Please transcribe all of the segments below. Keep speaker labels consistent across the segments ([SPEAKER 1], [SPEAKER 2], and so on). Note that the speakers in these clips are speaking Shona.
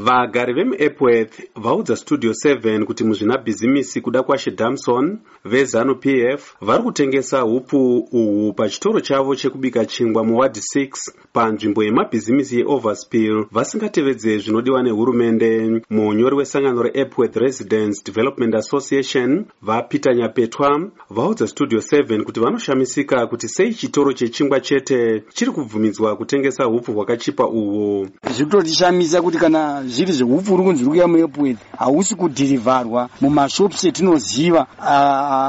[SPEAKER 1] vagari vemuepworth vaudza studio 7 kuti muzvinabhizimisi kuda kwashe damson vezanup f vari kutengesa upu uhwu pachitoro chavo chekubika chingwa muwadi 6 panzvimbo yemabhizimisi yeoverspill. Vasingatevedze zvinodiwa nehurumende. Munyori wesangano reepworth residence development association vapeter nyapetwa vaudza studio 7 kuti vanoshamisika kuti sei chitoro chechingwa chete chiri kubvumidzwa kutengesa upu hwakachipa uhwu
[SPEAKER 2] zviri kutotishamisa kuti kana zviri zveupfu uri kunzi uri kuya muepworth hausi kudhirivharwa mumashops etinoziva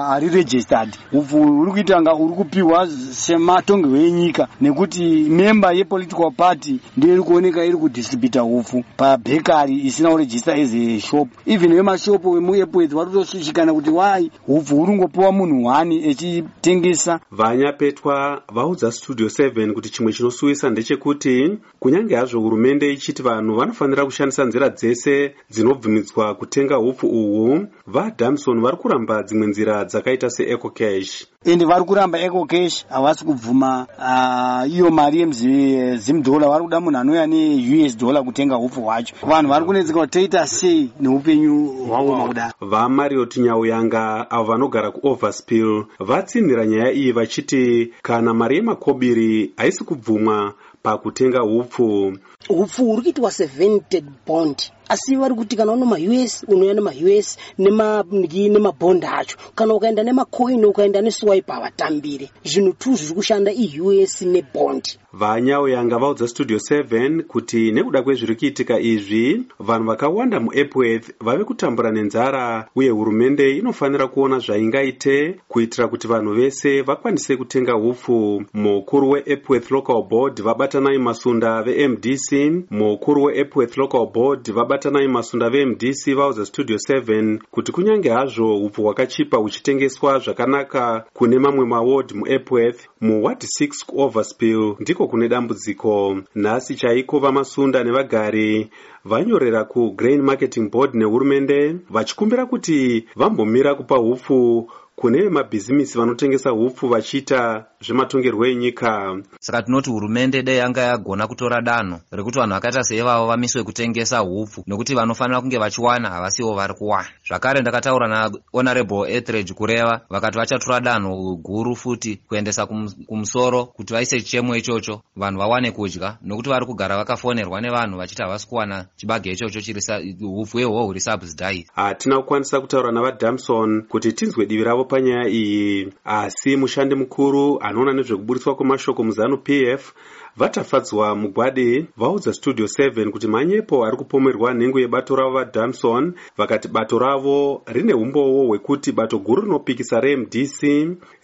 [SPEAKER 2] ari registered. Upfu uri kuita nga uri kupiwa sematongerwo enyika nekuti memba yepolitical party ndiyo iri kuoneka iri kudhistributa upfu pabhekari isina kuregista as shop. Even vemashopo vemuepworth vari kutoshushikana kuti wai upfu uri kungopiwa munhu hwani echitengesa.
[SPEAKER 1] Vanyapetwa vaudza studio 7 kuti chimwe chinosuwisa ndechekuti kunyange hazvo hurumende ichiti vanhu vanofanira kushandisa nzira dzese dzinobvumidzwa kutenga upfu uhwu. Vadamson vari kuramba dzimwe nzira dzakaita seecocash
[SPEAKER 2] ende vari kuramba ecocash havasi kubvuma uh, iyo mari yemzimdhola vari kuda munhu anouya neus dollar kutenga upfu hwacho. Vanhu vari kunetseka kuti toita sei neupenyu hwavo kudaro
[SPEAKER 1] vamariot nyauyanga avo vanogara kuoverspill vatsinhira nyaya iyi vachiti kana mari yemakobiri haisi kubvumwa pakutenga upfu
[SPEAKER 3] upfu huri kuitwa sevented bond asi vari kuti kana une maus unoya nemaus nemabhondi acho kana ukaenda nemacoin ukaenda neswipe havatambire zvinhu tu zviri kushanda ius nebondi
[SPEAKER 1] vanyauyanga vaudza studio 7 kuti nekuda kwezviri kuitika izvi vanhu vakawanda muepworth vave kutambura nenzara uye hurumende inofanira kuona zvaingaite kuitira kuti vanhu vese vakwanise kutenga upfu mukuru weepworth local board vabatanai masunda vemdc mukuru weepworth local board vabatanai masunda vemdc vaudza studio 7 kuti kunyange hazvo upfu hwakachipa huchitengeswa zvakanaka kune mamwe maward muepworth muwadi 6 kuoverspill ndiko kune dambudziko. Nhasi chaiko vamasunda nevagari vanyorera kugrain marketing board nehurumende vachikumbira kuti vambomira kupa upfu kune vemabhizimisi vanotengesa upfu vachiita zvematongerwo enyika.
[SPEAKER 4] Saka tinoti hurumende dei anga yagona kutora danho rekuti vanhu vakaita seivavo vamiswe kutengesa upfu nekuti vanofanira kunge vachiwana havasiwo vari kuwana. Zvakare ndakataura nahonorable etheridge kureva vakati vachatora danho guru futi kuendesa kumusoro kuti vaise chichemo ichocho vanhu vawane kudya nokuti vari kugara vakafonerwa nevanhu vachiti havasi kuwana chibage ichocho chiri upfu ihwohwo huri subsidized
[SPEAKER 1] hatina kukwanisa kutaura navadamson kuti tinzwe divi ravo panyaya iyi asi mushandi mukuru anoona nezvekuburitswa kwemashoko muzanup f vatafadzwa mugwadi vaudza studio 7 kuti manyepo ari kupomerwa nhengo yebato ravo vadamson vakati bato ravo rine umbowo hwekuti bato guru rinopikisa remdc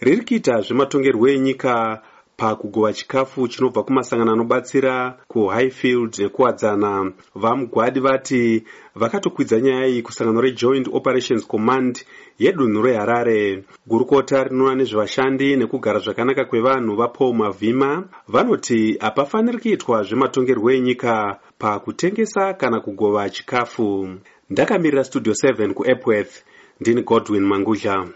[SPEAKER 1] riri kuita zvematongerwo enyika pakugova chikafu chinobva kumasangano anobatsira kuhighfield nekuwadzana. Vamugwadi vati vakatokwidza nyaya iyi kusangano rejoint operations command yedunhu reharare. Gurukota rinoona nezvevashandi nekugara zvakanaka kwevanhu vapaul mavhima vanoti hapafaniri kuitwa zvematongerwo enyika pakutengesa kana kugova chikafu. Ndakamirira studio 7 kuepworth ndini godwin mangudla